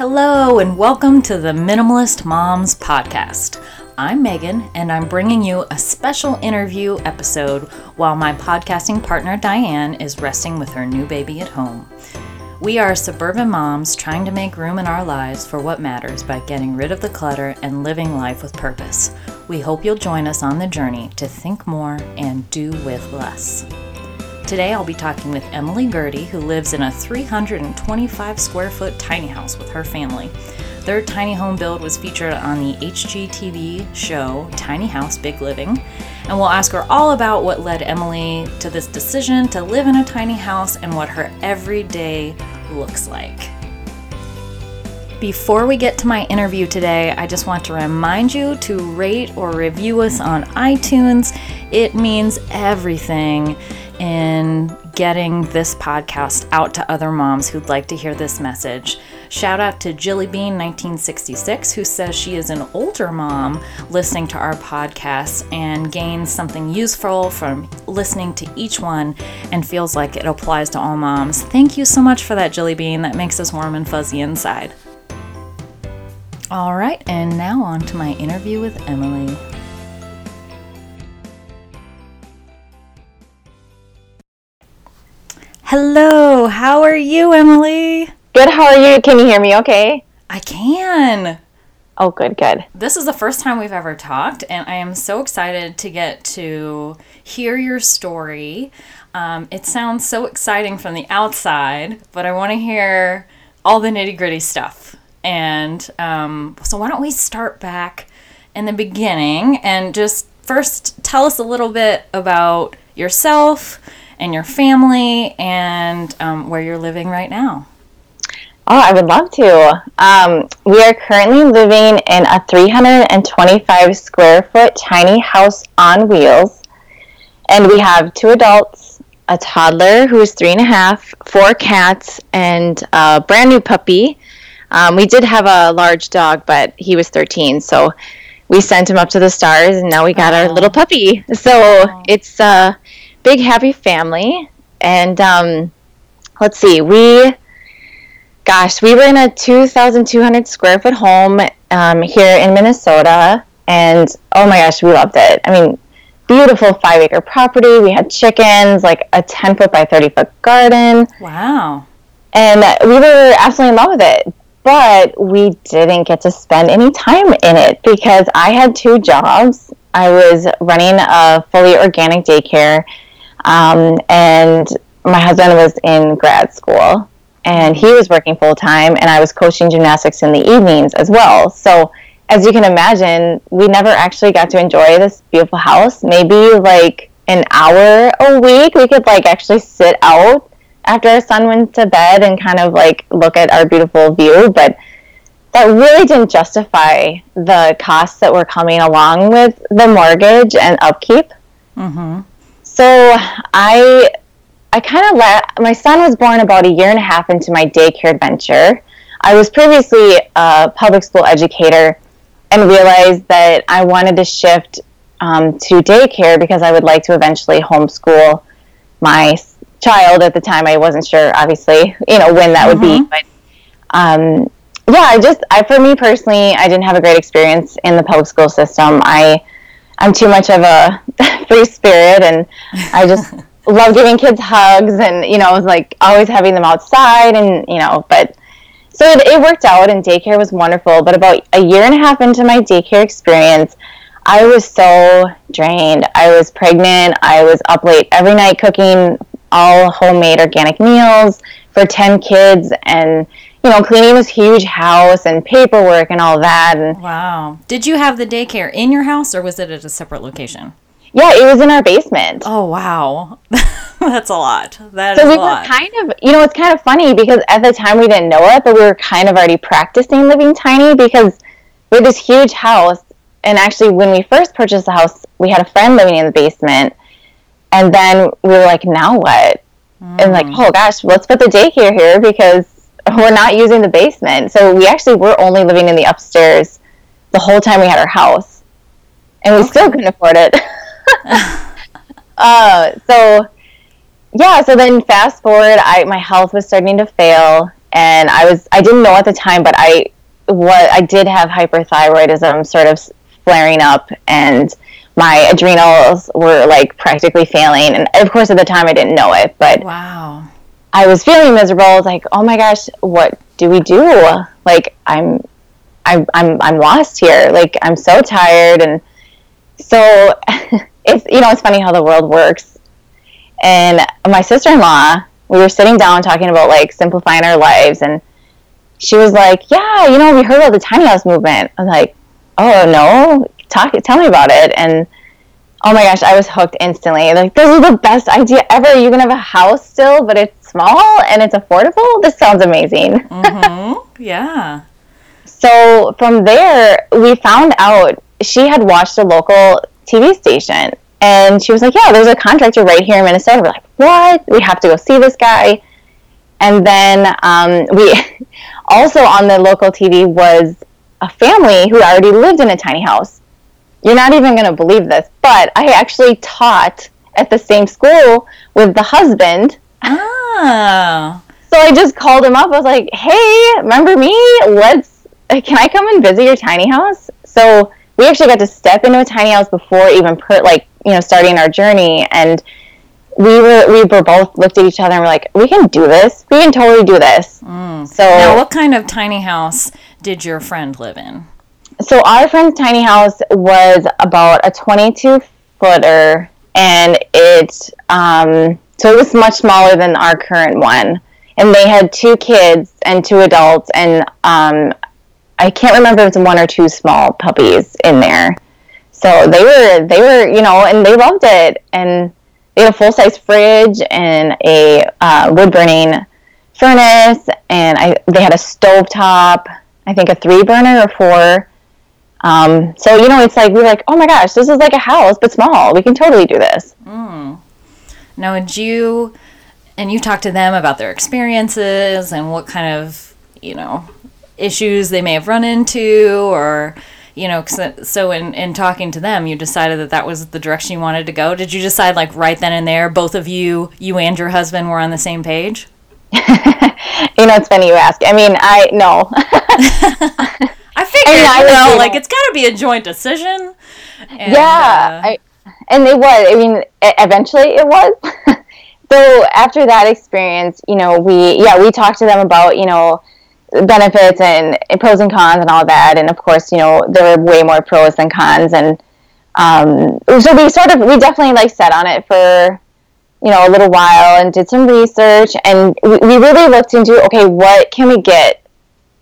Hello, and welcome to the Minimalist Moms Podcast. I'm Megan, and I'm bringing you a special interview episode while my podcasting partner Diane is resting with her new baby at home. We are suburban moms trying to make room in our lives for what matters by getting rid of the clutter and living life with purpose. We hope you'll join us on the journey to think more and do with less. Today I'll be talking with Emily Gerde, who lives in a 325 square foot tiny house with her family. Their tiny home build was featured on the HGTV show Tiny House Big Living, and we'll ask her all about what led Emily to this decision to live in a tiny house and what her everyday looks like. Before we get to my interview today, I just want to remind you to rate or review us on iTunes. It means everything in getting this podcast out to other moms who'd like to hear this message. Shout out to Jilly Bean 1966 who says she is an older mom listening to our podcast and gains something useful from listening to each one and feels like it applies to all moms. Thank you so much for that Jilly Bean. That makes us warm and fuzzy inside. All right, and now on to my interview with Emily. Hello, how are you, Emily? Good, how are you? Can you hear me okay? I can. Oh, good, good. This is the first time we've ever talked, and I am so excited to get to hear your story. Um, it sounds so exciting from the outside, but I want to hear all the nitty gritty stuff. And um, so, why don't we start back in the beginning and just first tell us a little bit about yourself and your family and um, where you're living right now. Oh, I would love to. Um, we are currently living in a 325 square foot tiny house on wheels. And we have two adults, a toddler who is three and a half, four cats, and a brand new puppy. Um, we did have a large dog, but he was 13. So we sent him up to the stars, and now we got our little puppy. So it's uh, big happy family. And um, let's see we gosh we were in a 2200 square foot home um, here in minnesota. And oh my gosh we loved it. I mean beautiful five acre property. We had chickens like a 10 foot by 30 foot garden. Wow. And we were absolutely in love with it. But we didn't get to spend any time in it because i had two jobs. I was running a fully organic daycare um, and my husband was in grad school and he was working full time, and I was coaching gymnastics in the evenings as well. So, as you can imagine, we never actually got to enjoy this beautiful house. Maybe like an hour a week, we could like actually sit out after our son went to bed and kind of like look at our beautiful view. But that really didn't justify the costs that were coming along with the mortgage and upkeep. Mm-hmm. So I I kind of let my son was born about a year and a half into my daycare adventure. I was previously a public school educator and realized that I wanted to shift um, to daycare because I would like to eventually homeschool my child. At the time, I wasn't sure, obviously, you know, when that mm-hmm. would be. Mm-hmm. But um, yeah, I just, I for me personally, I didn't have a great experience in the public school system. I I'm too much of a free spirit, and I just love giving kids hugs, and you know, I was like always having them outside, and you know, but so it, it worked out, and daycare was wonderful. But about a year and a half into my daycare experience, I was so drained. I was pregnant. I was up late every night cooking all homemade organic meals for 10 kids and you know, cleaning this huge house and paperwork and all that. And wow, did you have the daycare in your house or was it at a separate location? Yeah, it was in our basement. Oh wow, that's a lot. That so we were lot. kind of, you know, it's kind of funny because at the time we didn't know it, but we were kind of already practicing living tiny because we had this huge house. And actually, when we first purchased the house, we had a friend living in the basement, and then we were like, now what? Mm. And like, hmm. oh gosh, let's put the daycare here because we're not using the basement. So we actually were only living in the upstairs the whole time we had our house. And we okay. still couldn't afford it. uh, so yeah, so then fast forward, I my health was starting to fail and I was I didn't know at the time, but I what I did have hyperthyroidism sort of flaring up, and my adrenals were like practically failing. And of course, at the time, I didn't know it, but wow, I was feeling miserable. I was like, oh my gosh, what do we do? Like, I'm, I'm, I'm, I'm lost here. Like, I'm so tired, and so it's you know it's funny how the world works. And my sister-in-law, we were sitting down talking about like simplifying our lives, and she was like, "Yeah, you know, we heard about the tiny house movement." I was like, "Oh no, talk, tell me about it." And oh my gosh, I was hooked instantly. Like, this is the best idea ever. You can have a house still, but it's small and it's affordable. This sounds amazing. Mm-hmm. yeah. So from there, we found out she had watched a local TV station and she was like, Yeah, there's a contractor right here in Minnesota. We're like, What? We have to go see this guy. And then um, we also on the local TV was a family who already lived in a tiny house. You're not even going to believe this, but I actually taught at the same school with the husband. Oh. So I just called him up. I was like, "Hey, remember me? Let's can I come and visit your tiny house?" So we actually got to step into a tiny house before even put like you know starting our journey, and we were we were both looked at each other and we're like, "We can do this. We can totally do this." Mm. So now, what kind of tiny house did your friend live in? So our friend's tiny house was about a 22 footer, and it um, so it was much smaller than our current one. And they had two kids and two adults, and um, I can't remember if was one or two small puppies in there. So they were they were you know, and they loved it, and they had a full size fridge and a uh, wood burning furnace, and I they had a stove top. I think a three burner or four. Um, so you know, it's like we're like, oh my gosh, this is like a house but small. We can totally do this. Mm. Now, would you and you talk to them about their experiences and what kind of you know issues they may have run into or you know so in, in talking to them you decided that that was the direction you wanted to go. Did you decide like right then and there both of you you and your husband were on the same page? You know it's funny you ask. I mean i no. I figured I mean, I know like it's got to be a joint decision. And, yeah uh, I, and it was i mean eventually it was. So after that experience you know we yeah we talked to them about you know benefits and, pros and cons and all that. And of course you know there were way more pros than cons. And um, so we sort of we definitely like sat on it for you know a little while and did some research. And we, we really looked into okay what can we get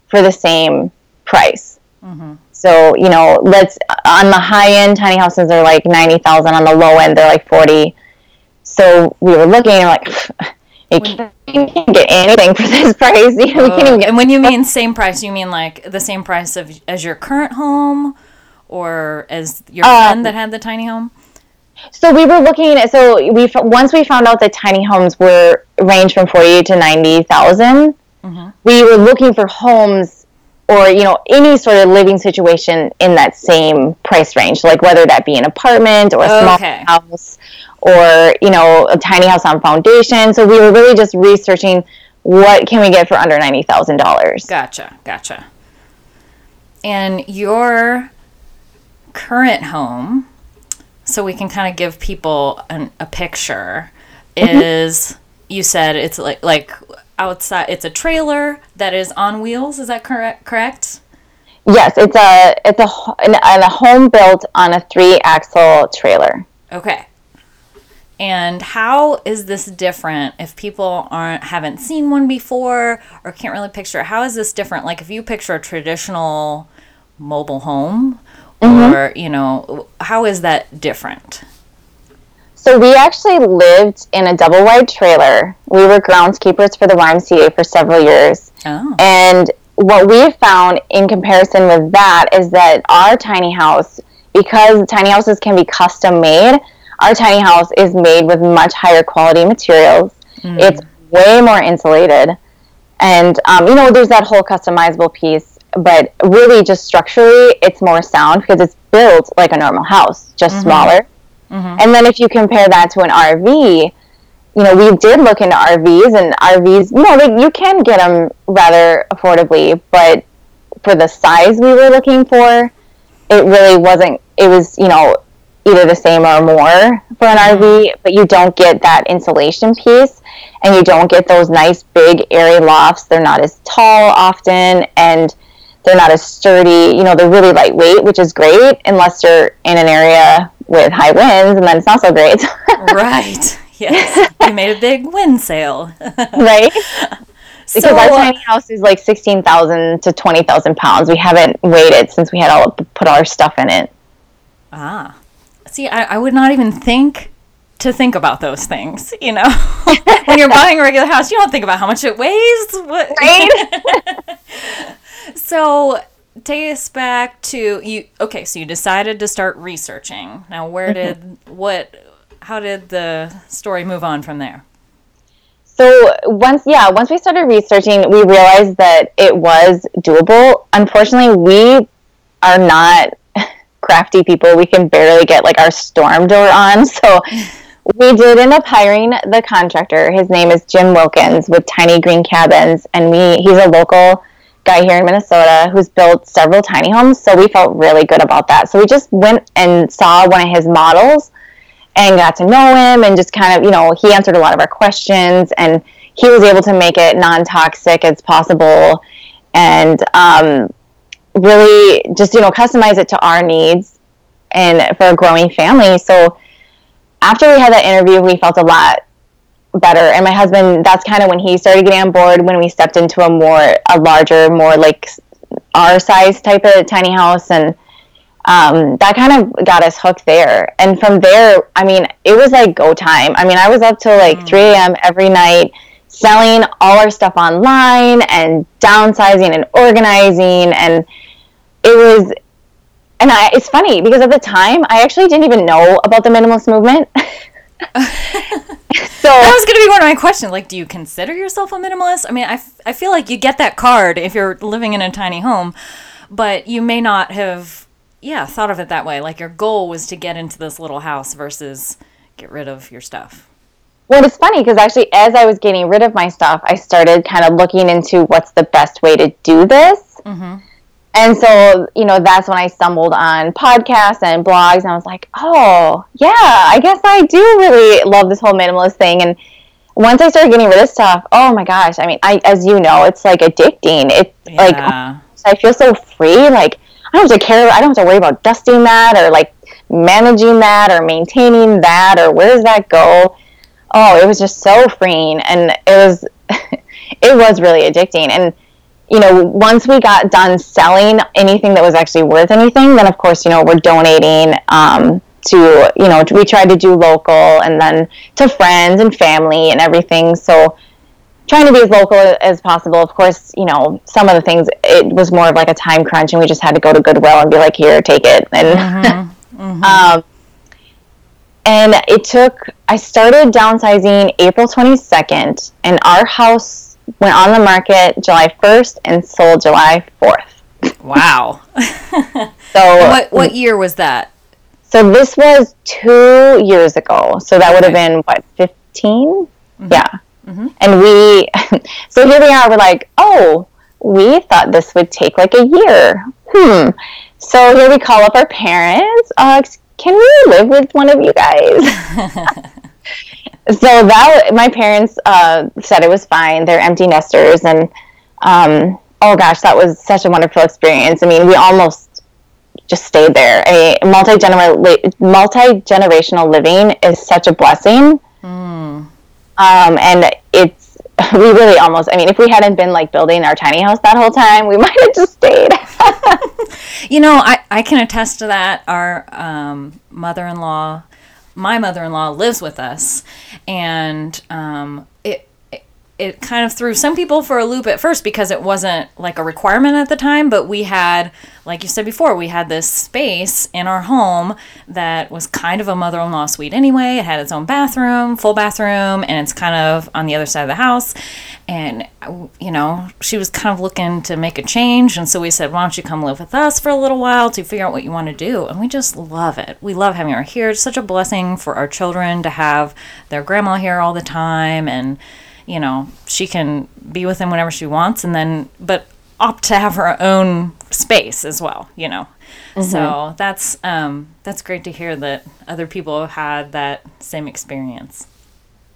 for the same price? Mm-hmm. so you know let's on the high end tiny houses are like 90000 on the low end they're like 40 so we were looking and like you can't, get anything for this price. You know, uh, and when you mean same price, you mean like the same price of as your current home, or as your um, friend that had the tiny home. So we were looking at so we once we found out that tiny homes were range from forty to ninety thousand. Mm-hmm. We were looking for homes or you know any sort of living situation in that same price range, like whether that be an apartment or a small okay. house or you know a tiny house on foundation. So we were really just researching what can we get for under ninety thousand dollars. Gotcha, gotcha. And your current home, so we can kind of give people an, a picture, mm-hmm. is you said it's like like outside. It's a trailer that is on wheels. Is that correct? Correct. Yes, it's a it's a, a home built on a three axle trailer. Okay. And how is this different if people aren't haven't seen one before or can't really picture? How is this different? Like if you picture a traditional mobile home, mm-hmm. or you know, how is that different? So we actually lived in a double wide trailer. We were groundskeepers for the YMCA for several years. Oh. And what we found in comparison with that is that our tiny house, because tiny houses can be custom made, our tiny house is made with much higher quality materials. Mm. It's way more insulated. And, um, you know, there's that whole customizable piece, but really just structurally, it's more sound because it's built like a normal house, just mm-hmm. smaller. Mm-hmm. And then if you compare that to an RV, you know, we did look into RVs, and RVs, you know, they, you can get them rather affordably, but for the size we were looking for, it really wasn't. It was, you know, either the same or more for an RV, but you don't get that insulation piece, and you don't get those nice big airy lofts. They're not as tall often, and they're not as sturdy. You know, they're really lightweight, which is great unless you're in an area with high winds, and then it's not so great. right. Yes. You made a big wind sail. right. Because so, our tiny house is like sixteen thousand to twenty thousand pounds. We haven't weighed it since we had all put all our stuff in it. Ah, see, I, I would not even think to think about those things. You know, when you're buying a regular house, you don't think about how much it weighs. What? Right. so take us back to you. Okay, so you decided to start researching. Now, where mm-hmm. did what? How did the story move on from there? So once, yeah, once we started researching, we realized that it was doable. Unfortunately, we are not crafty people. We can barely get like our storm door on. So we did end up hiring the contractor. His name is Jim Wilkins with Tiny Green Cabins, and we he's a local guy here in Minnesota who's built several tiny homes. So we felt really good about that. So we just went and saw one of his models and got to know him and just kind of, you know, he answered a lot of our questions and he was able to make it non toxic as possible and um, really just, you know, customize it to our needs and for a growing family. So after we had that interview, we felt a lot better. And my husband, that's kind of when he started getting on board when we stepped into a more, a larger, more like our size type of tiny house. And um, that kind of got us hooked there. And from there, I mean, it was like go time. I mean, I was up till like mm. 3 a.m. every night selling all our stuff online and downsizing and organizing. And it was, and I, it's funny because at the time, I actually didn't even know about the minimalist movement. so that was going to be one of my questions. Like, do you consider yourself a minimalist? I mean, I, f- I feel like you get that card if you're living in a tiny home, but you may not have yeah, thought of it that way. Like your goal was to get into this little house versus get rid of your stuff. Well, it's funny because actually, as I was getting rid of my stuff, I started kind of looking into what's the best way to do this. Mm-hmm. And so, you know, that's when I stumbled on podcasts and blogs, and I was like, oh, yeah, I guess I do really love this whole minimalist thing. And once I started getting rid of stuff, oh my gosh, I mean, I, as you know, it's like addicting. It's yeah. like, I feel so free. Like, I don't have to care. I don't have to worry about dusting that or like managing that or maintaining that or where does that go. Oh, it was just so freeing, and it was it was really addicting. And you know, once we got done selling anything that was actually worth anything, then of course, you know, we're donating um, to you know we tried to do local and then to friends and family and everything. So trying to be as local as possible. Of course, you know, some of the things it was more of like a time crunch, and we just had to go to Goodwill and be like, "Here, take it." And mm-hmm. Mm-hmm. um, and it took. I started downsizing April twenty second, and our house went on the market July first and sold July fourth. Wow. so what what year was that? So this was two years ago. So that okay. would have been what 15 mm-hmm. Yeah. Mm-hmm. And we, so here we are, we're like, oh, we thought this would take like a year. Hmm. So here we call up our parents. Uh, can we live with one of you guys? so that my parents uh, said it was fine. They're empty nesters, and um, oh gosh, that was such a wonderful experience. I mean, we almost just stayed there. A multi multi generational living is such a blessing. Mm. Um, and it's we really almost. I mean, if we hadn't been like building our tiny house that whole time, we might have just stayed. you know, I I can attest to that. Our um, mother-in-law, my mother-in-law lives with us, and um, it, it kind of threw some people for a loop at first because it wasn't like a requirement at the time, but we had, like you said before, we had this space in our home that was kind of a mother in law suite anyway. It had its own bathroom, full bathroom, and it's kind of on the other side of the house. And, you know, she was kind of looking to make a change. And so we said, why don't you come live with us for a little while to figure out what you want to do? And we just love it. We love having her here. It's such a blessing for our children to have their grandma here all the time. And, you know, she can be with him whenever she wants and then, but opt to have her own space as well, you know. Mm-hmm. So that's um, that's great to hear that other people have had that same experience.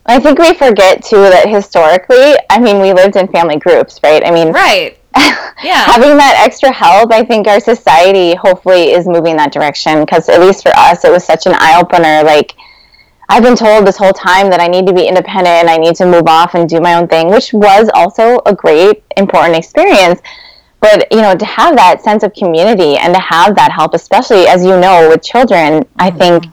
I think we forget too that historically, I mean, we lived in family groups, right? I mean, right. Yeah. having that extra help, I think our society hopefully is moving that direction because at least for us, it was such an eye opener. Like, I've been told this whole time that I need to be independent and I need to move off and do my own thing, which was also a great, important experience. But, you know, to have that sense of community and to have that help, especially as you know, with children, mm-hmm. I think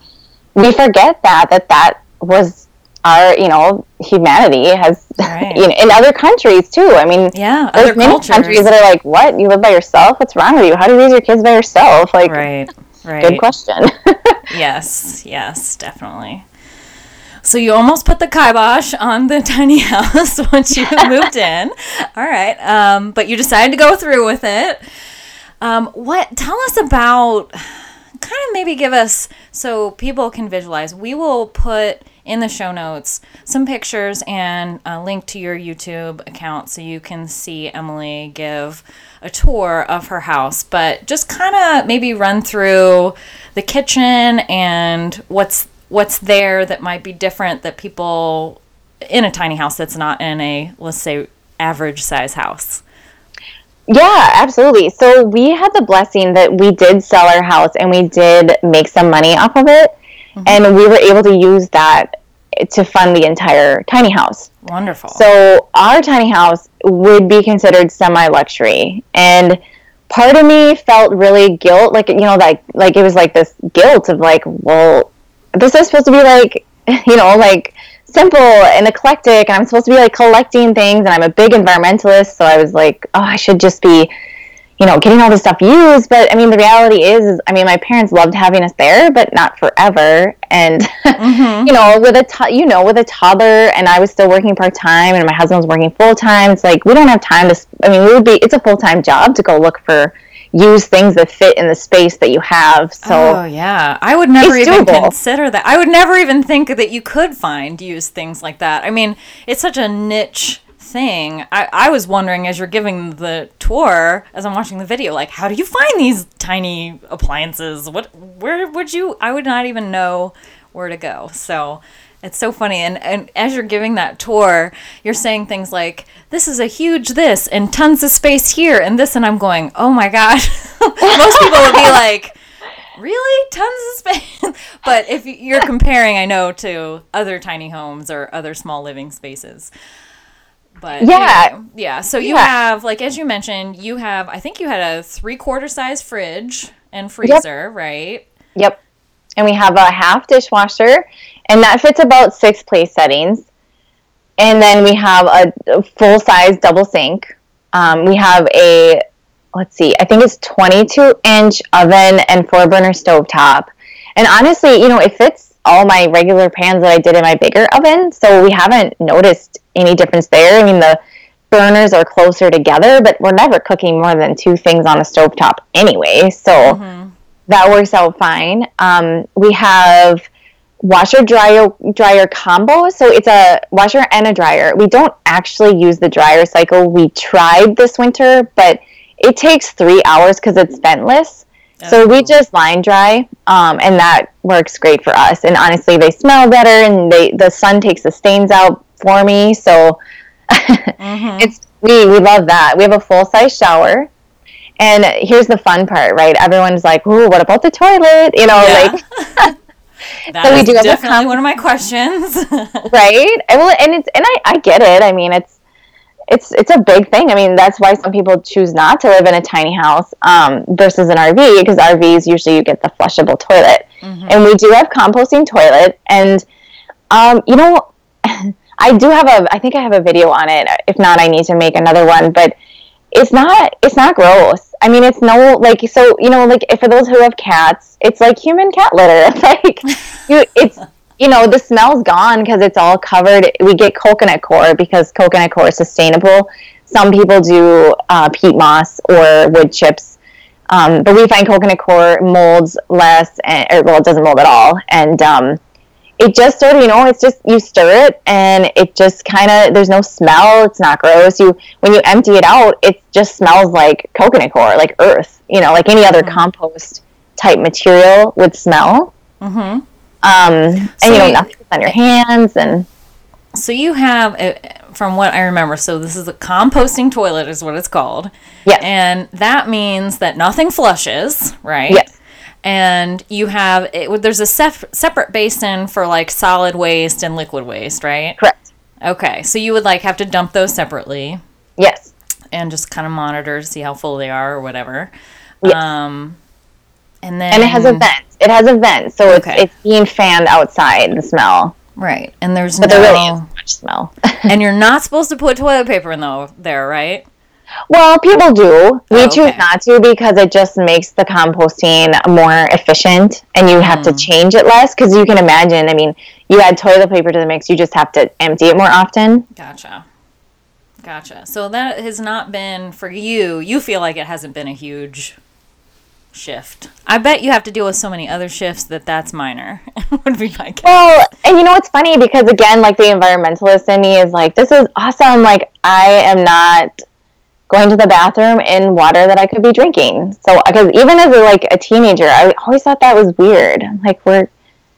we forget that, that that was our, you know, humanity has, right. you know, in other countries too. I mean, yeah, there's many cultures. countries that are like, what? You live by yourself? What's wrong with you? How do you raise your kids by yourself? Like, right, right. Good question. yes, yes, definitely. So you almost put the kibosh on the tiny house once you moved in. All right. Um, but you decided to go through with it. Um, what tell us about kind of maybe give us so people can visualize. We will put in the show notes some pictures and a link to your YouTube account so you can see Emily give a tour of her house. But just kind of maybe run through the kitchen and what's what's there that might be different that people in a tiny house that's not in a let's say average size house? Yeah absolutely. So we had the blessing that we did sell our house and we did make some money off of it. Mm-hmm. and we were able to use that to fund the entire tiny house. Wonderful. So our tiny house would be considered semi luxury and part of me felt really guilt like you know like like it was like this guilt of like well this is supposed to be like you know like simple and eclectic and i'm supposed to be like collecting things and i'm a big environmentalist so i was like oh i should just be you know getting all this stuff used but i mean the reality is, is i mean my parents loved having us there but not forever and mm-hmm. you know with a to- you know with a toddler and i was still working part-time and my husband was working full-time it's like we don't have time to i mean we would be it's a full-time job to go look for use things that fit in the space that you have. So Oh yeah. I would never even doable. consider that. I would never even think that you could find use things like that. I mean, it's such a niche thing. I, I was wondering as you're giving the tour, as I'm watching the video, like how do you find these tiny appliances? What where would you I would not even know where to go. So it's so funny. And, and as you're giving that tour, you're saying things like, this is a huge this and tons of space here and this. And I'm going, oh my gosh. Most people would be like, really? Tons of space? but if you're comparing, I know, to other tiny homes or other small living spaces. But yeah, yeah. So you yeah. have, like, as you mentioned, you have, I think you had a three quarter size fridge and freezer, yep. right? Yep. And we have a half dishwasher and that fits about six place settings. And then we have a full size double sink. Um, we have a let's see, I think it's 22 inch oven and four burner stove top. And honestly, you know, it fits all my regular pans that I did in my bigger oven. So we haven't noticed any difference there. I mean, the burners are closer together, but we're never cooking more than two things on a stove top anyway. So mm-hmm. that works out fine. Um, we have washer dryer dryer combo. So it's a washer and a dryer. We don't actually use the dryer cycle. We tried this winter, but it takes three hours because it's ventless. Oh. So we oh. just line dry, um, and that works great for us. And honestly, they smell better, and they the sun takes the stains out for me. So mm-hmm. it's we we love that. We have a full size shower. And here's the fun part, right? Everyone's like, "Ooh, what about the toilet?" You know, yeah. like That so we do definitely have one of my questions. right? And well, and it's and I, I get it. I mean, it's it's it's a big thing. I mean, that's why some people choose not to live in a tiny house um, versus an RV because RVs usually you get the flushable toilet, mm-hmm. and we do have composting toilet. And um, you know, I do have a. I think I have a video on it. If not, I need to make another one. But it's not. It's not gross. I mean, it's no like so. You know, like for those who have cats, it's like human cat litter. Like you, it's you know the smell's gone because it's all covered. We get coconut coir because coconut coir is sustainable. Some people do uh, peat moss or wood chips. Um, but we find coconut coir molds less, and, or well, it doesn't mold at all, and um, it just sort of you know it's just you stir it and it just kind of there's no smell it's not gross. You when you empty it out it just smells like coconut coir like earth you know like any other mm-hmm. compost type material would smell. Mm-hmm. um, and so you know nothing on your hands and so you have uh, from what i remember so this is a composting toilet is what it's called. Yeah and that means that nothing flushes right? Yes and you have it, there's a sef- separate basin for like solid waste and liquid waste, right? Correct. Okay, so you would like have to dump those separately. Yes. And just kind of monitor to see how full they are or whatever. Yes. Um, and then and it has a vent. It has a vent, so okay. it's it's being fanned outside. The smell. Right, and there's but no there really isn't much smell. and you're not supposed to put toilet paper in the, there, right? Well, people do. We oh, okay. choose not to because it just makes the composting more efficient and you have mm. to change it less because you can imagine, I mean, you add toilet paper to the mix, you just have to empty it more often. Gotcha. Gotcha. So that has not been for you. You feel like it hasn't been a huge shift. I bet you have to deal with so many other shifts that that's minor. would be my guess. Well, and you know what's funny because again, like the environmentalist in me is like, this is awesome. Like I am not going to the bathroom in water that I could be drinking. So, because even as a, like a teenager, I always thought that was weird. Like we're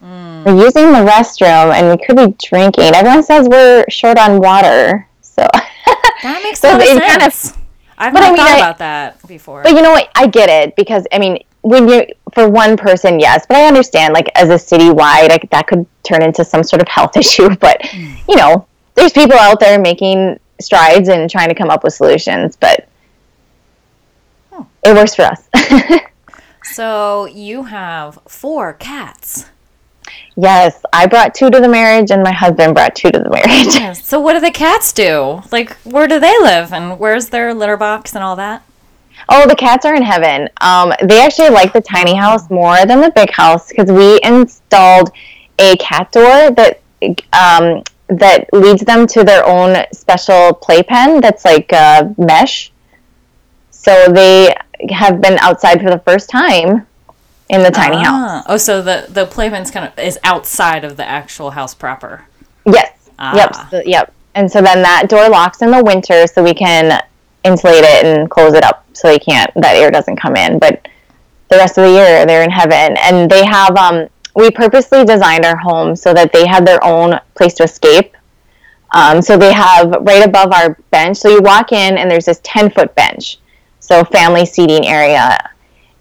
mm. we're using the restroom and we could be drinking. Everyone says we're short on water, so that makes so sense. Kind of, I've not I mean, thought I, about that before. But you know what? I get it because I mean, when you for one person, yes, but I understand like as a citywide, like, that could turn into some sort of health issue. But mm. you know, there's people out there making strides in trying to come up with solutions, but oh. it works for us. so you have four cats. Yes, I brought two to the marriage, and my husband brought two to the marriage. Yes. So what do the cats do? Like, where do they live, and where's their litter box and all that? Oh, the cats are in heaven. Um, they actually like the tiny house more than the big house because we installed a cat door that um, that leads them to their own special playpen that's like uh, mesh. So they have been outside for the first time in the tiny ah. house. Oh, so the the playpen's kind of is outside of the actual house proper. Yes. Ah. Yep. So, yep. And so then that door locks in the winter, so we can insulate it and close it up so they can't that air doesn't come in. But the rest of the year they're in heaven, and they have um, we purposely designed our home so that they had their own place to escape. Um, so they have right above our bench. So you walk in and there's this 10 foot bench. So family seating area.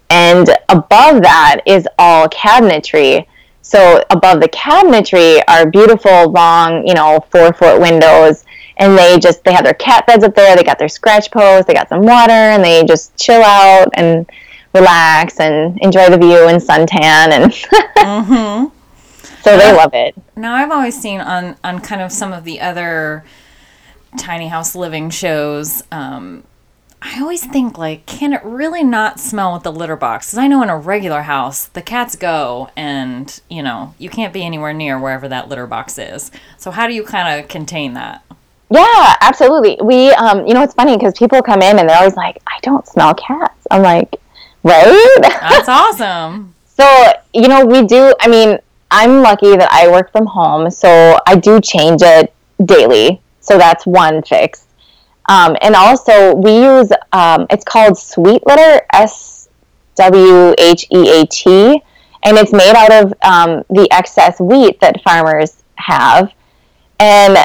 And above that is all cabinetry. So above the cabinetry are beautiful long, you know, four foot windows. And they just, they have their cat beds up there. They got their scratch posts. They got some water and they just chill out and relax and enjoy the view and suntan and mm-hmm. so they love it. Now I've always seen on on kind of some of the other tiny house living shows. Um, I always think like, can it really not smell with the litter box? Because I know in a regular house, the cats go, and you know you can't be anywhere near wherever that litter box is. So how do you kind of contain that? Yeah, absolutely. We, um, you know, it's funny because people come in and they're always like, "I don't smell cats." I'm like, Right? That's awesome. so, you know, we do, I mean, I'm lucky that I work from home, so I do change it daily. So that's one fix. Um, and also, we use, um, it's called Swheat Litter, S W H E A T, and it's made out of um, the excess wheat that farmers have. And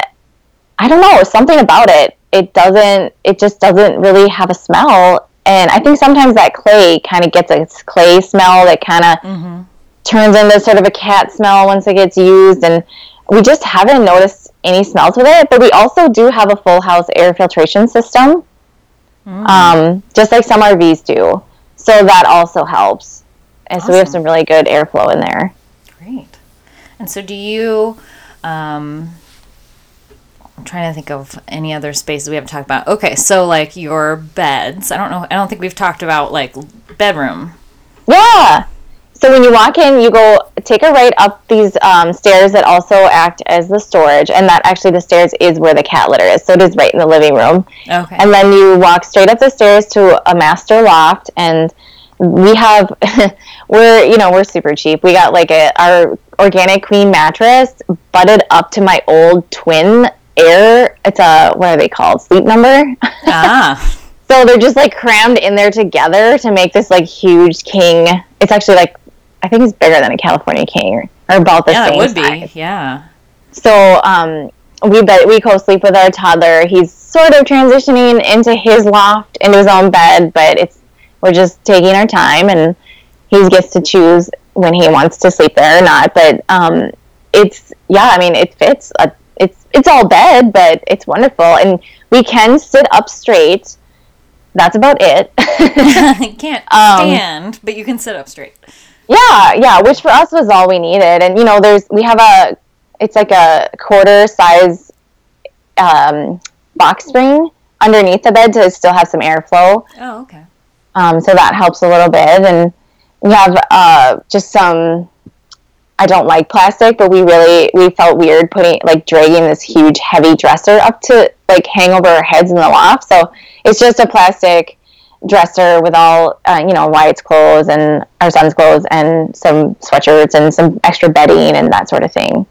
I don't know, something about it. It doesn't, it just doesn't really have a smell and I think sometimes that clay kind of gets a clay smell that kind of mm-hmm. turns into sort of a cat smell once it gets used. And we just haven't noticed any smells with it. But we also do have a full house air filtration system, mm-hmm. um, just like some RVs do. So that also helps. And awesome. so we have some really good airflow in there. Great. And so do you. Um, I'm trying to think of any other spaces we haven't talked about. Okay, so like your beds. I don't know. I don't think we've talked about like bedroom. Yeah. So when you walk in, you go take a right up these um, stairs that also act as the storage, and that actually the stairs is where the cat litter is. So it is right in the living room. Okay. And then you walk straight up the stairs to a master loft, and we have we're you know we're super cheap. We got like a our organic queen mattress butted up to my old twin air. It's a what are they called? Sleep number. ah. So they're just like crammed in there together to make this like huge king. It's actually like I think it's bigger than a California king or, or about the Yeah, same it would size. be. Yeah. So um, we we co-sleep with our toddler. He's sort of transitioning into his loft, into his own bed, but it's we're just taking our time, and he gets to choose when he wants to sleep there or not. But um, it's yeah, I mean it fits. A, it's it's all bed, but it's wonderful, and we can sit up straight. That's about it. can't Um, stand, but you can sit up straight. Yeah, yeah, which for us was all we needed. And you know, there's we have a it's like a quarter size um, box spring underneath the bed to still have some airflow. Oh, okay. Um, so that helps a little bit. And we have uh, just some. I don't like plastic, but we really we felt weird putting like dragging this huge heavy dresser up to like hang over our heads in the loft. So it's just a plastic dresser with all uh, you know Wyatt's clothes and our son's clothes and some sweatshirts and some extra bedding and that sort of thing.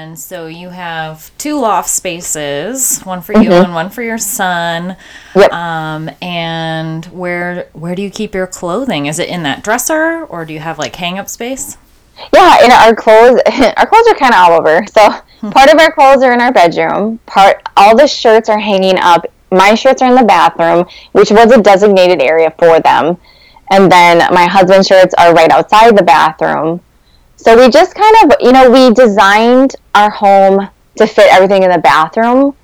And so you have two loft spaces, one for you and one for your son. Yep. Um, and where where do you keep your clothing? Is it in that dresser, or do you have like hang up space? Yeah, and our clothes our clothes are kind of all over. So part of our clothes are in our bedroom. Part all the shirts are hanging up. My shirts are in the bathroom, which was a designated area for them. And then my husband's shirts are right outside the bathroom. So we just kind of, you know, we designed our home to fit everything in the bathroom.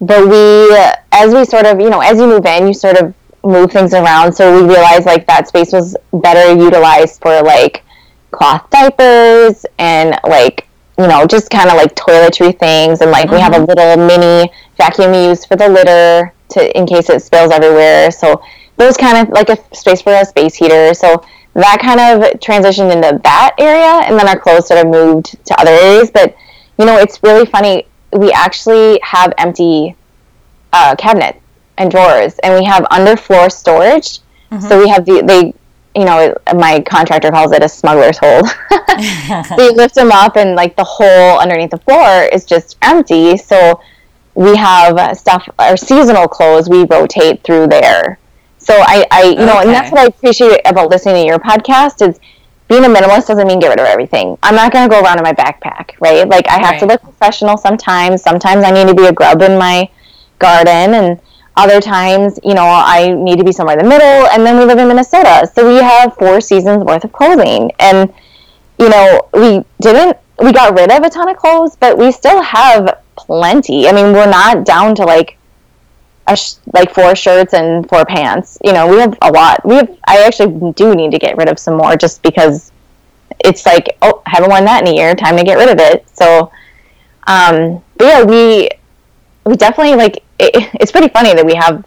But we, as we sort of, you know, as you move in, you sort of move things around. So we realized like that space was better utilized for like cloth diapers and like you know just kind of like toiletry things and like we have a mm-hmm. little mini vacuum we use for the litter to in case it spills everywhere so those kind of like a space for a space heater so that kind of transitioned into that area and then our clothes sort of moved to other areas. But you know it's really funny. We actually have empty uh, cabinet and drawers and we have underfloor storage. So we have the they you know my contractor calls it a smuggler's hole so you lift them up and like the hole underneath the floor is just empty. So we have stuff our seasonal clothes we rotate through there so i, I you know and that's what i appreciate about listening to your podcast is being a minimalist doesn't mean get rid of everything. I'm not going to go around in my backpack right? Like i have to look professional sometimes. Sometimes i need to be a grub in my garden and other times you know i need to be somewhere in the middle. And then we live in minnesota. So we have four seasons worth of clothing. And you know we didn't we got rid of a ton of clothes but we still have plenty. I mean we're not down to like sh- like four shirts and four pants. You know we have a lot. We have i actually do need to get rid of some more just because it's like oh I haven't worn that in a year. Time to get rid of it. So um but yeah we we definitely like it, it's pretty funny that we have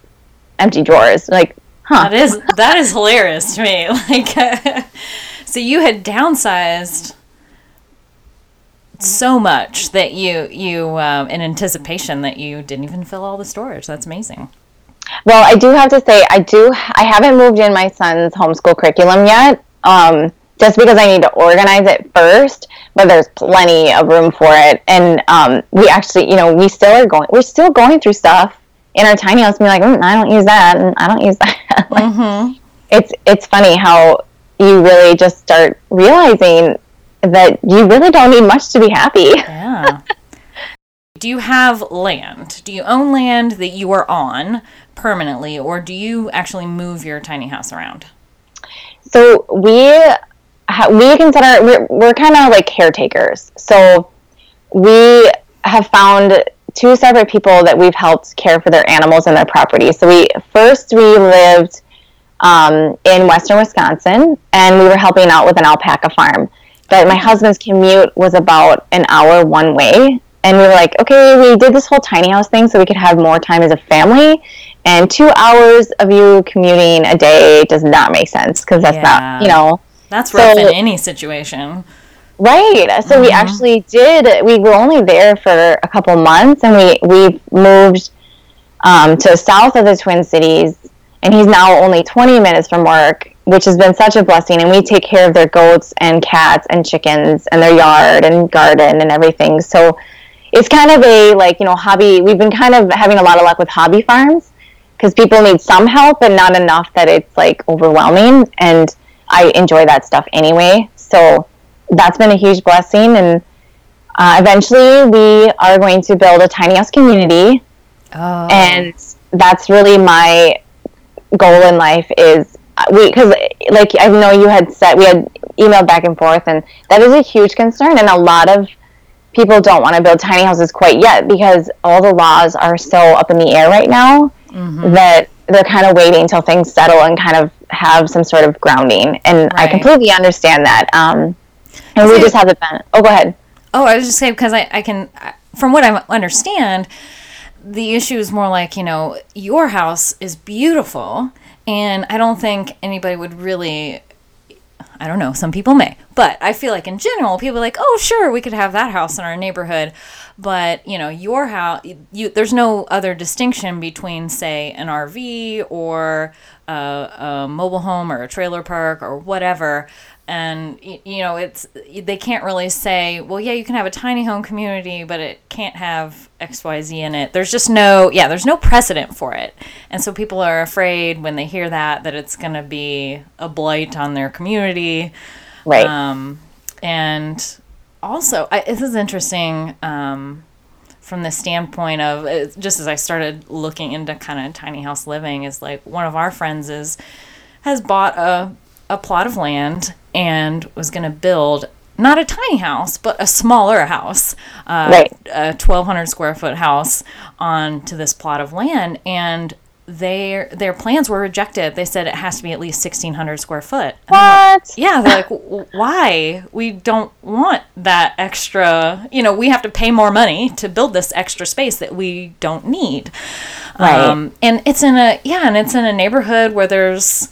empty drawers. Like huh. That is that is hilarious to me. Like, so you had downsized so much that you you um, in anticipation that you didn't even fill all the storage. That's amazing. Well, I do have to say, I do. I haven't moved in my son's homeschool curriculum yet, um, just because I need to organize it first. But there's plenty of room for it, and um, we actually, you know, we still are going. We're still going through stuff in our tiny house. And be like, mm, I don't use that, and I don't use that. like, Mm-hmm. It's it's funny how you really just start realizing that you really don't need much to be happy. Yeah. do you have land? Do you own land that you are on permanently, or do you actually move your tiny house around? So we we consider we're, we're kind of like caretakers. So we have found two separate people that we've helped care for their animals and their property. So we first we lived um, in western Wisconsin, and we were helping out with an alpaca farm. But my husband's commute was about an hour one way, and we were like, okay, we did this whole tiny house thing so we could have more time as a family. And two hours of you commuting a day does not make sense because that's yeah. not, you know. That's rough so, in any situation. Right. So mm-hmm. we actually did. We were only there for a couple months, and we we moved um, to south of the Twin Cities, and he's now only 20 minutes from work, which has been such a blessing. And we take care of their goats and cats and chickens and their yard and garden and everything. So it's kind of a like you know hobby. We've been kind of having a lot of luck with hobby farms because people need some help, but not enough that it's like overwhelming. And I enjoy that stuff anyway. So that's been a huge blessing. And uh, eventually, we are going to build a tiny house community. Oh. And that's really my goal in life is we because like I know you had said we had emailed back and forth, and that is a huge concern. And a lot of people don't want to build tiny houses quite yet because all the laws are so up in the air right now mm-hmm. that they're kind of waiting until things settle and kind of have some sort of grounding. And right. I completely understand that. Um, and we just haven't been. Oh, go ahead. Oh, I was just saying because I, I can, from what I understand, the issue is more like, you know, your house is beautiful. And I don't think anybody would really I don't know, some people may. But I feel like in general, people are like, oh, sure, we could have that house in our neighborhood. But, you know, your house, you, there's no other distinction between, say, an RV or a, a mobile home or a trailer park or whatever and you know it's they can't really say well yeah you can have a tiny home community but it can't have xyz in it. There's just no yeah there's no precedent for it. And so people are afraid when they hear that that it's going to be a blight on their community. Right. Um, and also I, this is interesting um, from the standpoint of uh, just as i started looking into kind of tiny house living is like one of our friends is has bought a a plot of land and was going to build not a tiny house, but a smaller house, uh, right. a 1,200 square foot house onto this plot of land. And their their plans were rejected. They said it has to be at least 1,600 square foot. And what? Like, yeah, they're like, why? We don't want that extra. You know, we have to pay more money to build this extra space that we don't need. Right. Um, and it's in a yeah, and it's in a neighborhood where there's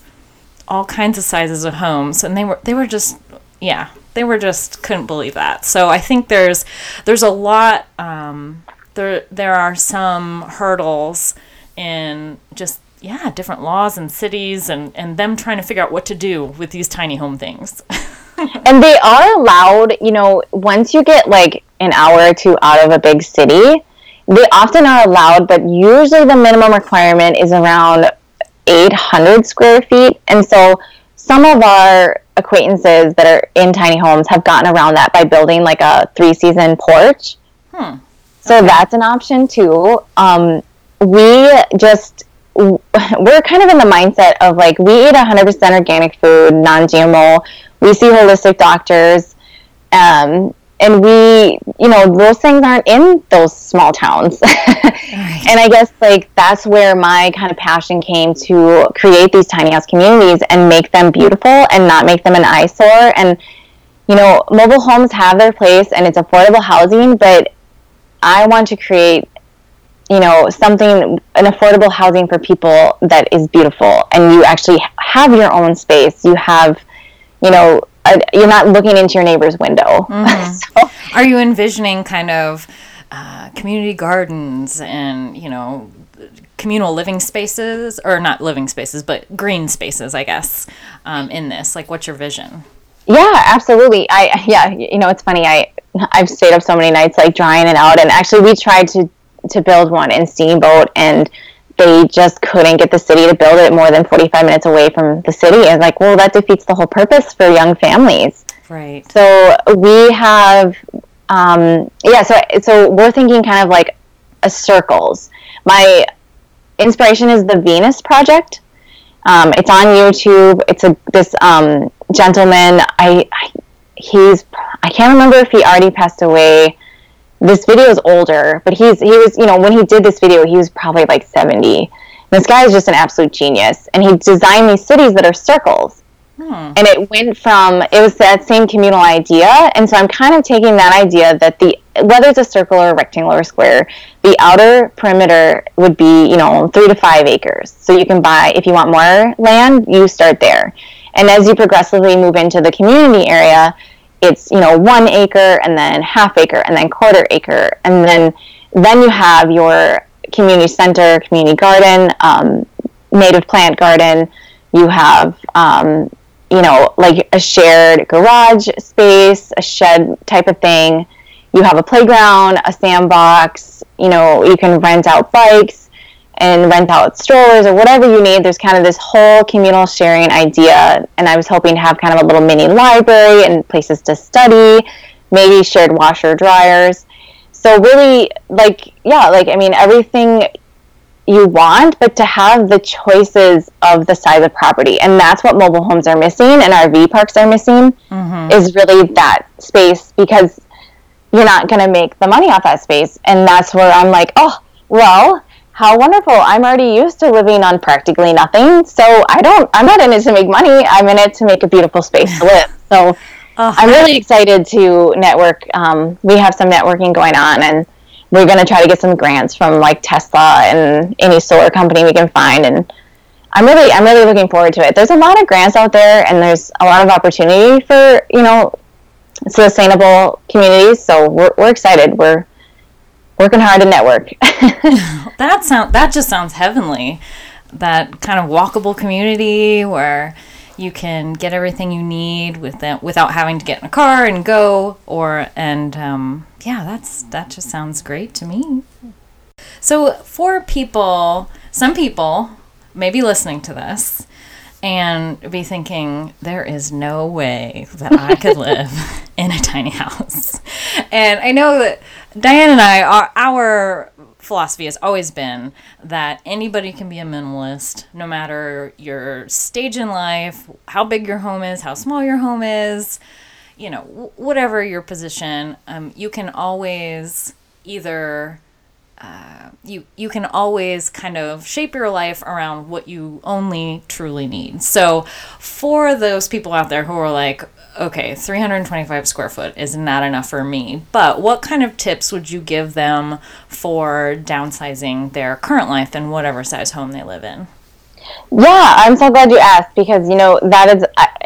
all kinds of sizes of homes, and they were they were just yeah they were just couldn't believe that. So I think there's there's a lot um, there there are some hurdles in just yeah different laws and cities and and them trying to figure out what to do with these tiny home things. and they are allowed, you know, once you get like an hour or two out of a big city, they often are allowed, but usually the minimum requirement is around 800 square feet. And so some of our acquaintances that are in tiny homes have gotten around that by building like a three season porch. Hmm. So okay. that's an option too. Um, we just, we're kind of in the mindset of like, we eat 100% organic food, non GMO. We see holistic doctors. Um, and we you know those things aren't in those small towns. Right. and i guess like that's where my kind of passion came to create these tiny house communities and make them beautiful and not make them an eyesore. And you know mobile homes have their place and it's affordable housing but i want to create you know something an affordable housing for people that is beautiful. And you actually have your own space. You have you know you're not looking into your neighbor's window. Mm-hmm. so, Are you envisioning kind of uh, community gardens and you know communal living spaces or not living spaces but green spaces i guess um, in this like what's your vision yeah absolutely i yeah you know it's funny i i've stayed up so many nights like drying it out and actually we tried to to build one in steamboat and they just couldn't get the city to build it more than 45 minutes away from the city. And like, well, that defeats the whole purpose for young families. Right. So we have, um, yeah. So so we're thinking kind of like a circles. My inspiration is the Venus Project. Um, it's on YouTube. It's a this um, gentleman. I, I he's I can't remember if he already passed away this video is older, but he's he was you know when he did this video he was probably like seventy. this guy is just an absolute genius, and he designed these cities that are circles. Hmm. And it went from it was that same communal idea, and so I'm kind of taking that idea that the whether it's a circle or a rectangle or a square, the outer perimeter would be you know three to five acres. So you can buy if you want more land, you start there, and as you progressively move into the community area, it's you know one acre and then half acre and then quarter acre, and then then you have your community center, community garden, um, native plant garden. You have um, you know, like a shared garage space, a shed type of thing. You have a playground, a sandbox, you know, you can rent out bikes and rent out strollers or whatever you need. There's kind of this whole communal sharing idea. And I was hoping to have kind of a little mini library and places to study, maybe shared washer dryers. So really like yeah, like I mean everything you want, but to have the choices of the size of property. And that's what mobile homes are missing and RV parks are missing mm-hmm. is really that space because you're not going to make the money off that space. And that's where I'm like, oh, well, how wonderful. I'm already used to living on practically nothing. So I don't, I'm not in it to make money. I'm in it to make a beautiful space to live. So oh, I'm really excited to network. Um, we have some networking going on and we're going to try to get some grants from like Tesla and any solar company we can find and I'm really I'm really looking forward to it. There's a lot of grants out there and there's a lot of opportunity for, you know, sustainable communities, so we're we're excited. We're working hard to network. that sound that just sounds heavenly. That kind of walkable community where you can get everything you need with that, without having to get in a car and go or and um, yeah that's that just sounds great to me so for people some people may be listening to this and be thinking there is no way that i could live in a tiny house and i know that diane and i are our philosophy has always been that anybody can be a minimalist no matter your stage in life, how big your home is, how small your home is, you know, whatever your position, um, you can always either. Uh, you you can always kind of shape your life around what you only truly need. So, for those people out there who are like, okay, 325 square foot is not enough for me. But what kind of tips would you give them for downsizing their current life in whatever size home they live in? Yeah, I'm so glad you asked because you know that is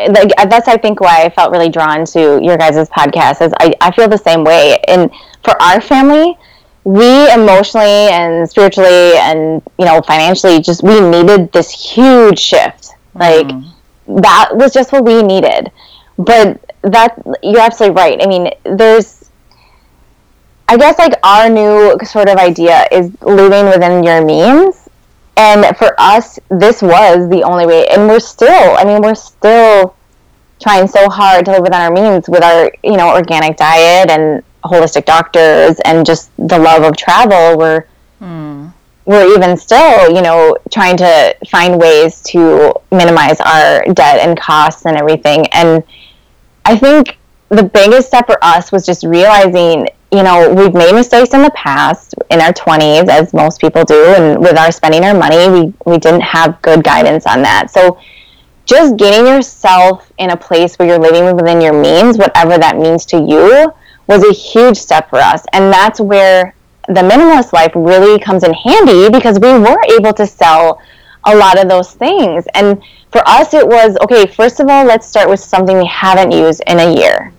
like that's I think why I felt really drawn to your guys' podcast is I, I feel the same way and for our family we emotionally and spiritually and you know financially just we needed this huge shift like mm. that was just what we needed but that you're absolutely right. I mean, there's I guess like our new sort of idea is living within your means. And for us, this was the only way. And we're still, I mean, we're still trying so hard to live within our means with our, you know, organic diet and holistic doctors and just the love of travel. We're, hmm. we're even still, you know, trying to find ways to minimize our debt and costs and everything. And I think the biggest step for us was just realizing, you know, we've made mistakes in the past in our 20s, as most people do, and with our spending our money, we, we didn't have good guidance on that. So just getting yourself in a place where you're living within your means, whatever that means to you, was a huge step for us. And that's where the minimalist life really comes in handy because we were able to sell a lot of those things. And for us, it was okay, first of all, let's start with something we haven't used in a year.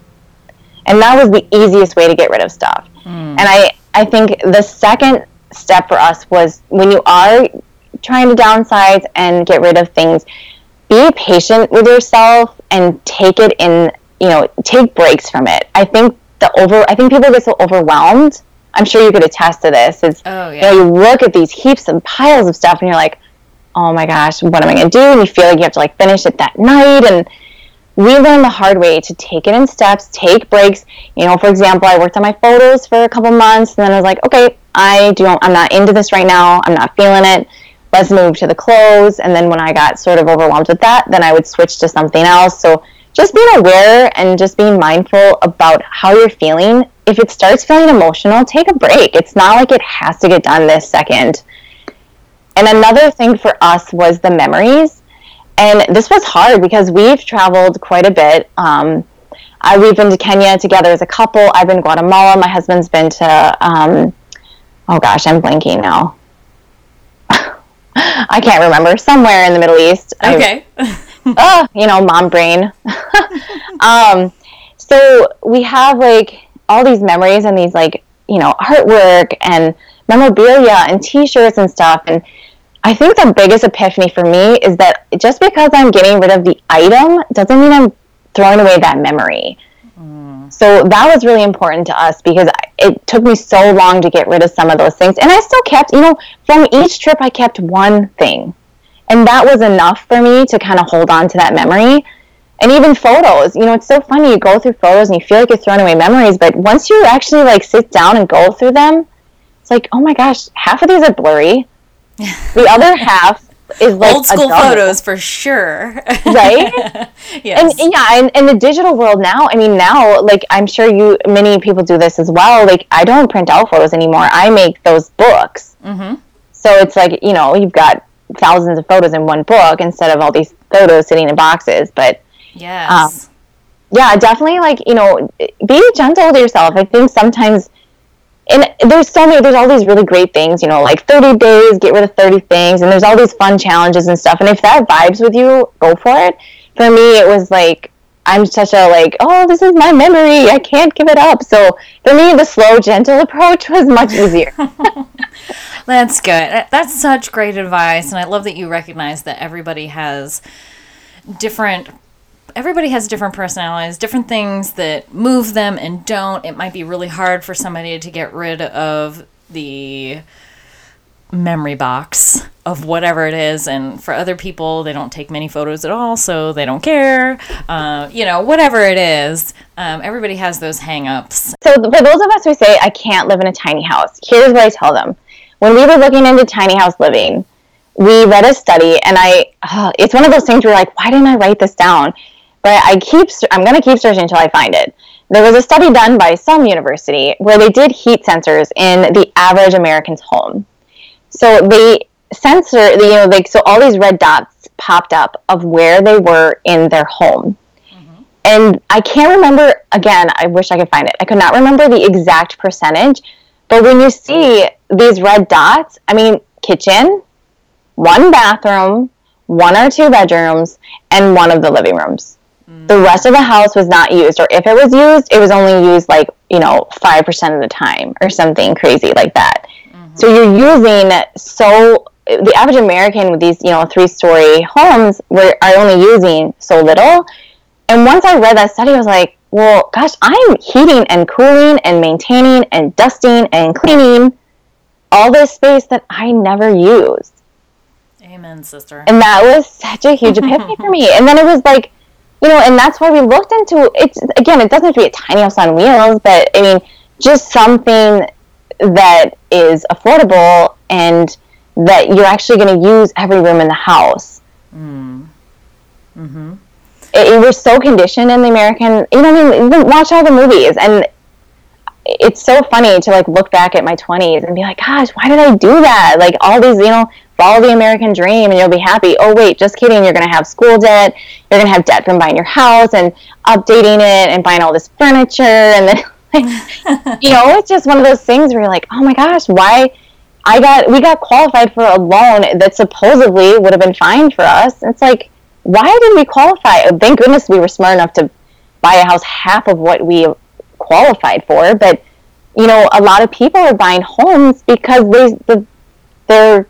And that was the easiest way to get rid of stuff. Mm. And I, I think the second step for us was when you are trying to downsize and get rid of things, be patient with yourself and take it in, you know, take breaks from it. I think the over, I think people get so overwhelmed. I'm sure you could attest to this. Is oh, yeah. you know, you look at these heaps and piles of stuff and you're like, oh my gosh, what am I going to do? And you feel like you have to like finish it that night. And we learned the hard way to take it in steps, take breaks. You know, for example, I worked on my photos for a couple months and then I was like, okay, I don't, I'm not into this right now. I'm not feeling it. Let's move to the clothes. And then when I got sort of overwhelmed with that, then I would switch to something else. So just being aware and just being mindful about how you're feeling. If it starts feeling emotional, take a break. It's not like it has to get done this second. And another thing for us was the memories. And this was hard because we've traveled quite a bit. Um, I, we've been to Kenya together as a couple. I've been to Guatemala. My husband's been to, um, oh gosh, I'm blanking now. I can't remember. Somewhere in the Middle East. Okay. oh, you know, mom brain. um, so we have like all these memories and these like, you know, artwork and memorabilia and t-shirts and stuff. And I think the biggest epiphany for me is that just because I'm getting rid of the item doesn't mean I'm throwing away that memory. Mm. So that was really important to us because it took me so long to get rid of some of those things. And I still kept, you know, from each trip, I kept one thing. And that was enough for me to kind of hold on to that memory. And even photos, you know, it's so funny. You go through photos and you feel like you're throwing away memories, but once you actually like sit down and go through them, it's like, oh my gosh, half of these are blurry. the other half is like old school photos for sure. Right? Yes. And yeah and in the digital world now i mean now like i'm sure you many people do this as well. Like i don't print out photos anymore. I make those books. Mm-hmm. so it's like you know you've got thousands of photos in one book instead of all these photos sitting in boxes. But yes. um, yeah definitely like you know be gentle with yourself. I think sometimes and there's so many there's all these really great things you know like 30 days get rid of 30 things and there's all these fun challenges and stuff. And if that vibes with you go for it. For me it was like i'm such a like oh this is my memory. I can't give it up. So for me the slow gentle approach was much easier. That's good. That's such great advice. And i love that you recognize that everybody has different everybody has different personalities, different things that move them and don't. It might be really hard for somebody to get rid of the memory box of whatever it is and for other people they don't take many photos at all so they don't care. Uh, you know whatever it is um, everybody has those hang-ups. So for those of us who say i can't live in a tiny house here's what i tell them. When we were looking into tiny house living we read a study and i oh, it's one of those things where you're like why didn't i write this down but I keep I'm going to keep searching until I find it. There was a study done by some university where they did heat sensors in the average American's home. So they censor, you know, like so all these red dots popped up of where they were in their home. Mm-hmm. And I can't remember again, I wish I could find it. I could not remember the exact percentage, but when you see these red dots, I mean, kitchen, one bathroom, one or two bedrooms, and one of the living rooms. The rest of the house was not used, or if it was used, it was only used like, you know, 5% of the time or something crazy like that. Mm-hmm. So you're using so, the average American with these, you know, three story homes were, are only using so little. And once I read that study, I was like, well, gosh, I'm heating and cooling and maintaining and dusting and cleaning all this space that I never use. Amen, sister. And that was such a huge epiphany for me. And then it was like, you know, and that's why we looked into it's again, it doesn't have to be a tiny house on wheels, but I mean, just something that is affordable and that you're actually going to use every room in the house. Mm. Mm-hmm. It, it, we're so conditioned in the American, you know, I mean, watch all the movies, and it's so funny to like look back at my 20s and be like, gosh, why did I do that? Like all these, you know, follow the American dream and you'll be happy. Oh, wait, just kidding. You're going to have school debt. You're going to have debt from buying your house and updating it and buying all this furniture. And then, you know, it's just one of those things where you're like, oh my gosh, why? I got, we got qualified for a loan that supposedly would have been fine for us. It's like, why did we qualify? Thank goodness we were smart enough to buy a house half of what we qualified for. But, you know, a lot of people are buying homes because they, the, their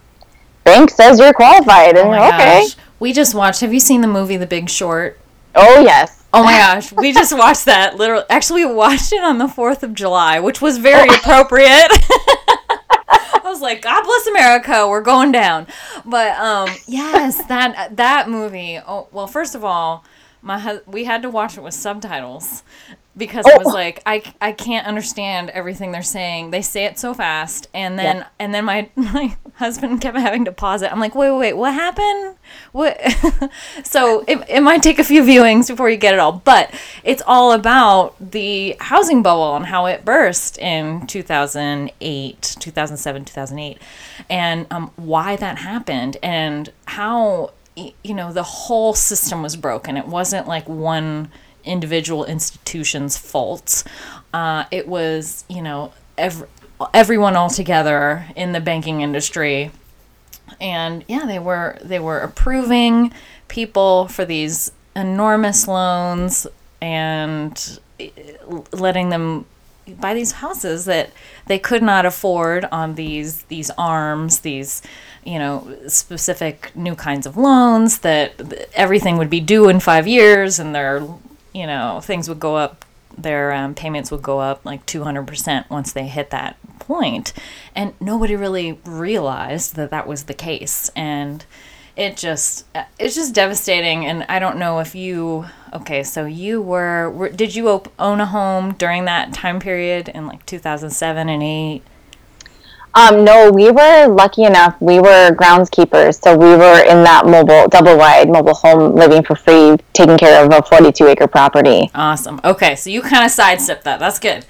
bank says you're qualified. And oh okay. Gosh. We just watched. Have you seen the movie The Big Short? Oh yes. Oh my gosh, we just watched that. Literally, actually, we watched it on the Fourth of July, which was very appropriate. I was like, God bless America, we're going down. But um, yes, that that movie. Oh well, first of all, my we had to watch it with subtitles because oh. I was like, I, I can't understand everything they're saying. They say it so fast, and then yeah. and then my my husband kept having to pause it. I'm like, wait, wait, wait what happened? What? so it, it might take a few viewings before you get it all, but it's all about the housing bubble and how it burst in 2008, 2007, 2008, and um, why that happened, and how you know, the whole system was broken. It wasn't like one individual institution's faults. Uh, it was, you know, every, everyone all together in the banking industry. And yeah, they were they were approving people for these enormous loans and eh, letting them buy these houses that they could not afford on these these ARMs these you know specific new kinds of loans that everything would be due in five years and their you know things would go up their um, payments would go up like 200% once they hit that point. And nobody really realized that that was the case. And it just it's just devastating. And i don't know if you okay so you were, were did you op- own a home during that time period in like 2007 and 8 um, no, we were lucky enough. We were groundskeepers, so we were in that mobile, double wide mobile home, living for free, taking care of a 42 acre property. Awesome. Okay, so you kind of sidestepped that. That's good.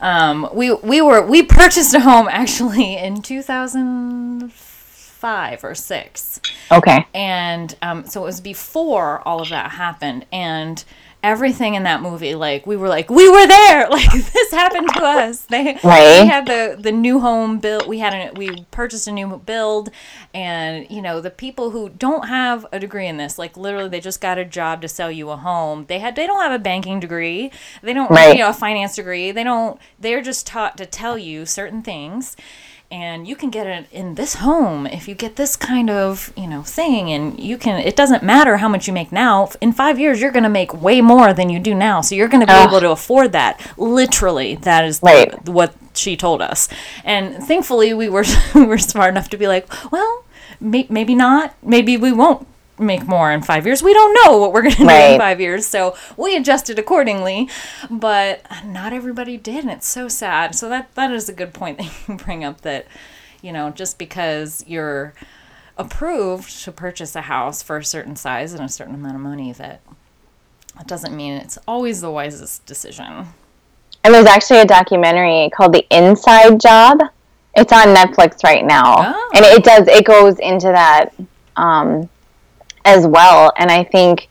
Um, we we were we purchased a home actually in 2005 or six. Okay. And um, so it was before all of that happened, and everything in that movie like we were like we were there! Like this happened to us. They right. we had the the new home built we had a we purchased a new build and you know the people who don't have a degree in this like literally they just got a job to sell you a home. They had they don't have a banking degree. They don't right. you know a finance degree. They don't they're just taught to tell you certain things and you can get it in this home if you get this kind of you know thing. And you can it doesn't matter how much you make now. In five years you're going to make way more than you do now. So you're going to be able to afford that. Literally that is right. the, what she told us. And thankfully we were we were smart enough to be like well may, maybe not. Maybe we won't make more in five years. We don't know what we're going to do in five years. So we adjusted accordingly. But not everybody did. And it's so sad. So that, that is a good point that you bring up that, you know, just because you're approved to purchase a house for a certain size and a certain amount of money, that that doesn't mean it's always the wisest decision. And there's actually a documentary called The Inside Job. It's on Netflix right now. Oh. And it does, it goes into that. Um, as well. And I think,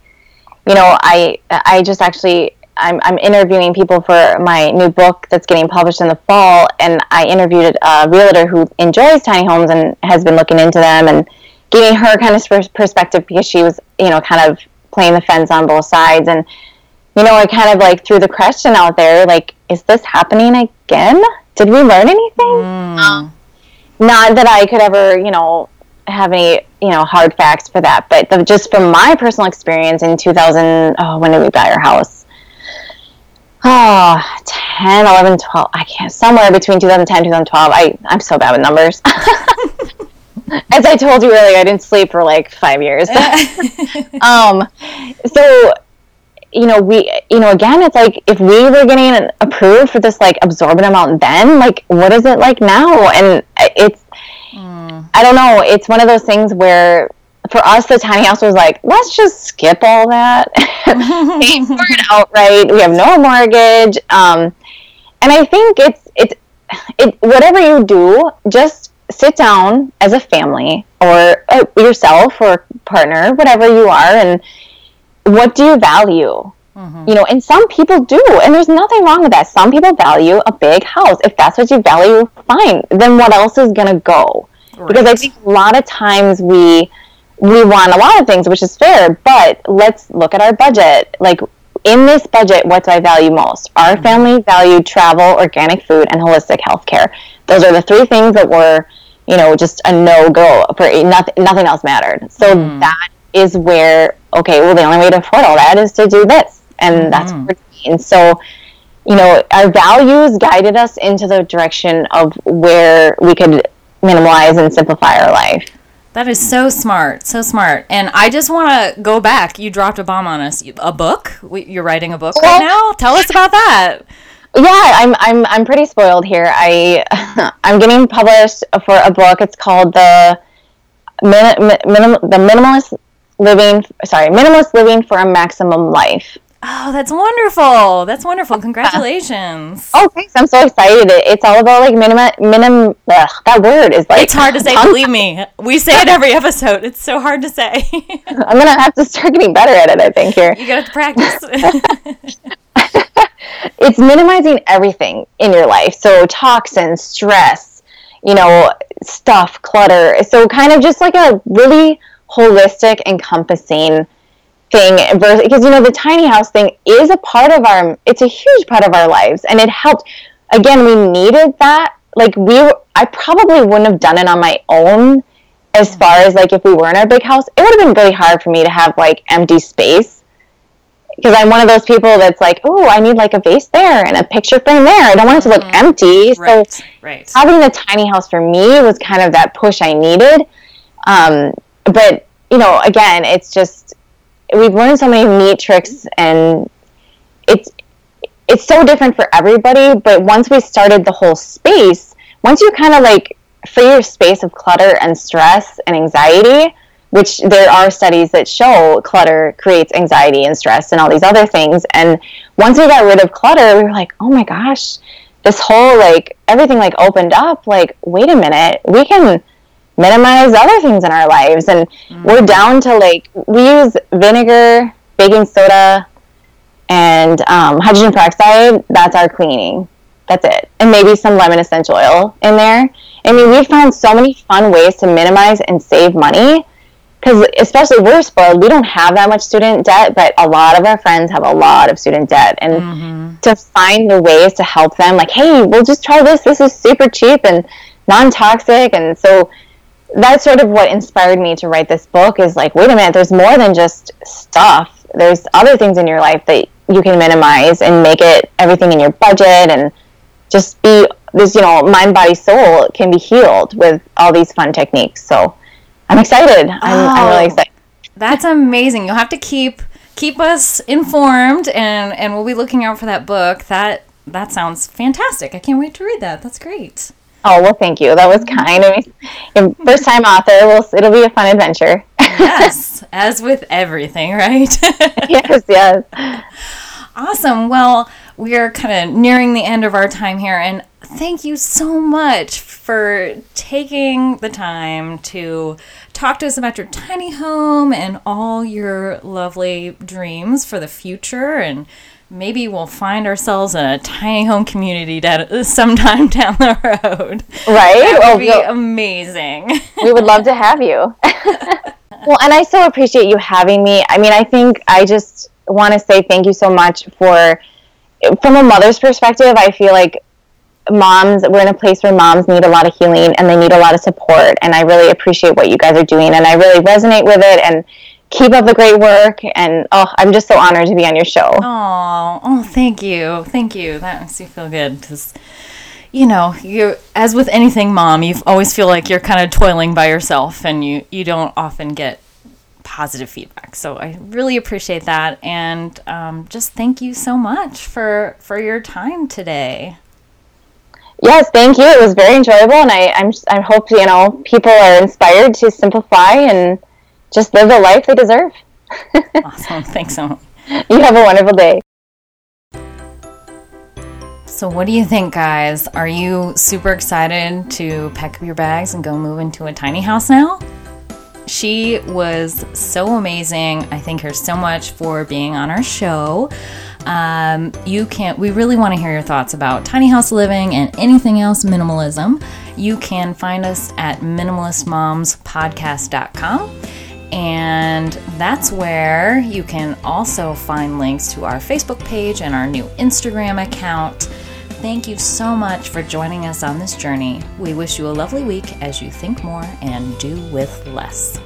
you know, I I just actually I'm I'm interviewing people for my new book that's getting published in the fall, and I interviewed a realtor who enjoys tiny homes and has been looking into them and giving her kind of perspective because she was, you know, kind of playing the fence on both sides and you know, I kind of like threw the question out there, like, is this happening again? Did we learn anything? Mm. Um, not that I could ever, you know, have any you know hard facts for that. But the, just from my personal experience in 2000 oh when did we buy our house? Oh 10 11 12 i can't somewhere between 2010 2012 i i'm so bad with numbers. As i told you earlier i didn't sleep for like five years. Um so you know we you know again it's like if we were getting approved for this like absorbent amount then like what is it like now? And it's I don't know. It's one of those things where for us, the tiny house was like, let's just skip all that, pay for it outright. We have no mortgage, um, and I think it's it's it whatever you do, just sit down as a family or uh, yourself or partner, whatever you are, and what do you value? Mm-hmm. You know, and some people do, and there's nothing wrong with that. Some people value a big house. If that's what you value, fine. Then what else is going to go? Right. Because I think a lot of times we we want a lot of things, which is fair, but let's look at our budget. Like in this budget, what do I value most? Our mm-hmm. family valued travel, organic food, and holistic healthcare. Those are the three things that were, you know, just a no go for nothing. Nothing else mattered. So mm. that is where okay, well, the only way to afford all that is to do this, and mm-hmm. that's what we're doing. So you know, our values guided us into the direction of where we could minimize and simplify our life. That is so smart, so smart. And I just want to go back. You dropped a bomb on us. A book? You're writing a book right now. Tell us about that. Yeah, I'm I'm I'm pretty spoiled here. I I'm getting published for a book. It's called the min, minim, the minimalist living. Sorry, minimalist living for a maximum life. Oh, that's wonderful. That's wonderful. Congratulations. oh, thanks. I'm so excited. It's all about like minimum, minimum, ugh, that word is like. It's hard to say, believe me. We say it every episode. It's so hard to say. I'm going to have to start getting better at it, I think, here. You got to practice. it's minimizing everything in your life. So, toxins, stress, you know, stuff, clutter. So, kind of just like a really holistic, encompassing thing because you know the tiny house thing is a part of our it's a huge part of our lives and it helped. Again we needed that. Like we i probably wouldn't have done it on my own as far as like if we were in our big house. It would have been really hard for me to have like empty space because i'm one of those people that's like oh i need like a vase there and a picture frame there. I don't want it to look mm-hmm. empty. Right, so right. having the tiny house for me was kind of that push i needed. Um, but you know again it's just we've learned so many neat tricks and it's it's so different for everybody but once we started the whole space once you kind of like free your space of clutter and stress and anxiety which there are studies that show clutter creates anxiety and stress and all these other things and once we got rid of clutter we were like oh my gosh this whole like everything like opened up like wait a minute we can minimize other things in our lives. And mm-hmm. we're down to like, we use vinegar, baking soda, and um, hydrogen peroxide. That's our cleaning. That's it. And maybe some lemon essential oil in there. I mean, we've found so many fun ways to minimize and save money. Because especially we're spoiled, we don't have that much student debt, but a lot of our friends have a lot of student debt. And mm-hmm. to find the ways to help them, like, hey, we'll just try this. This is super cheap and non toxic. And so that's sort of what inspired me to write this book is like wait a minute there's more than just stuff. There's other things in your life that you can minimize and make it everything in your budget and just be this you know mind body soul can be healed with all these fun techniques. So i'm excited. I'm, oh, I'm really excited. That's amazing. You'll have to keep keep us informed and and we'll be looking out for that book. That that sounds fantastic. I can't wait to read that. That's great Oh well, thank you. That was mm-hmm. kind of me. First time author. Well, it'll be a fun adventure. yes, as with everything, right? yes, yes. Awesome. Well, we are kind of nearing the end of our time here, and thank you so much for taking the time to talk to us about your tiny home and all your lovely dreams for the future and maybe we'll find ourselves in a tiny home community down, sometime down the road. Right? That would oh, be amazing. we would love to have you. well, and I so appreciate you having me. I mean, I think I just want to say thank you so much for, from a mother's perspective, I feel like moms, we're in a place where moms need a lot of healing and they need a lot of support. And I really appreciate what you guys are doing. And I really resonate with it. And keep up the great work and oh i'm just so honored to be on your show. Oh oh thank you. Thank you. That makes me feel good because you know you as with anything mom you always feel like you're kind of toiling by yourself and you you don't often get positive feedback. So i really appreciate that and um, just thank you so much for for your time today. Yes thank you. It was very enjoyable and i i'm i hope you know people are inspired to simplify and just live the life they deserve. awesome. Thanks so much. You have a wonderful day. So, what do you think, guys? Are you super excited to pack up your bags and go move into a tiny house now? She was so amazing. I thank her so much for being on our show. Um, you can we really want to hear your thoughts about tiny house living and anything else minimalism. You can find us at minimalistmomspodcast.com. And that's where you can also find links to our Facebook page and our new Instagram account. Thank you so much for joining us on this journey. We wish you a lovely week as you think more and do with less.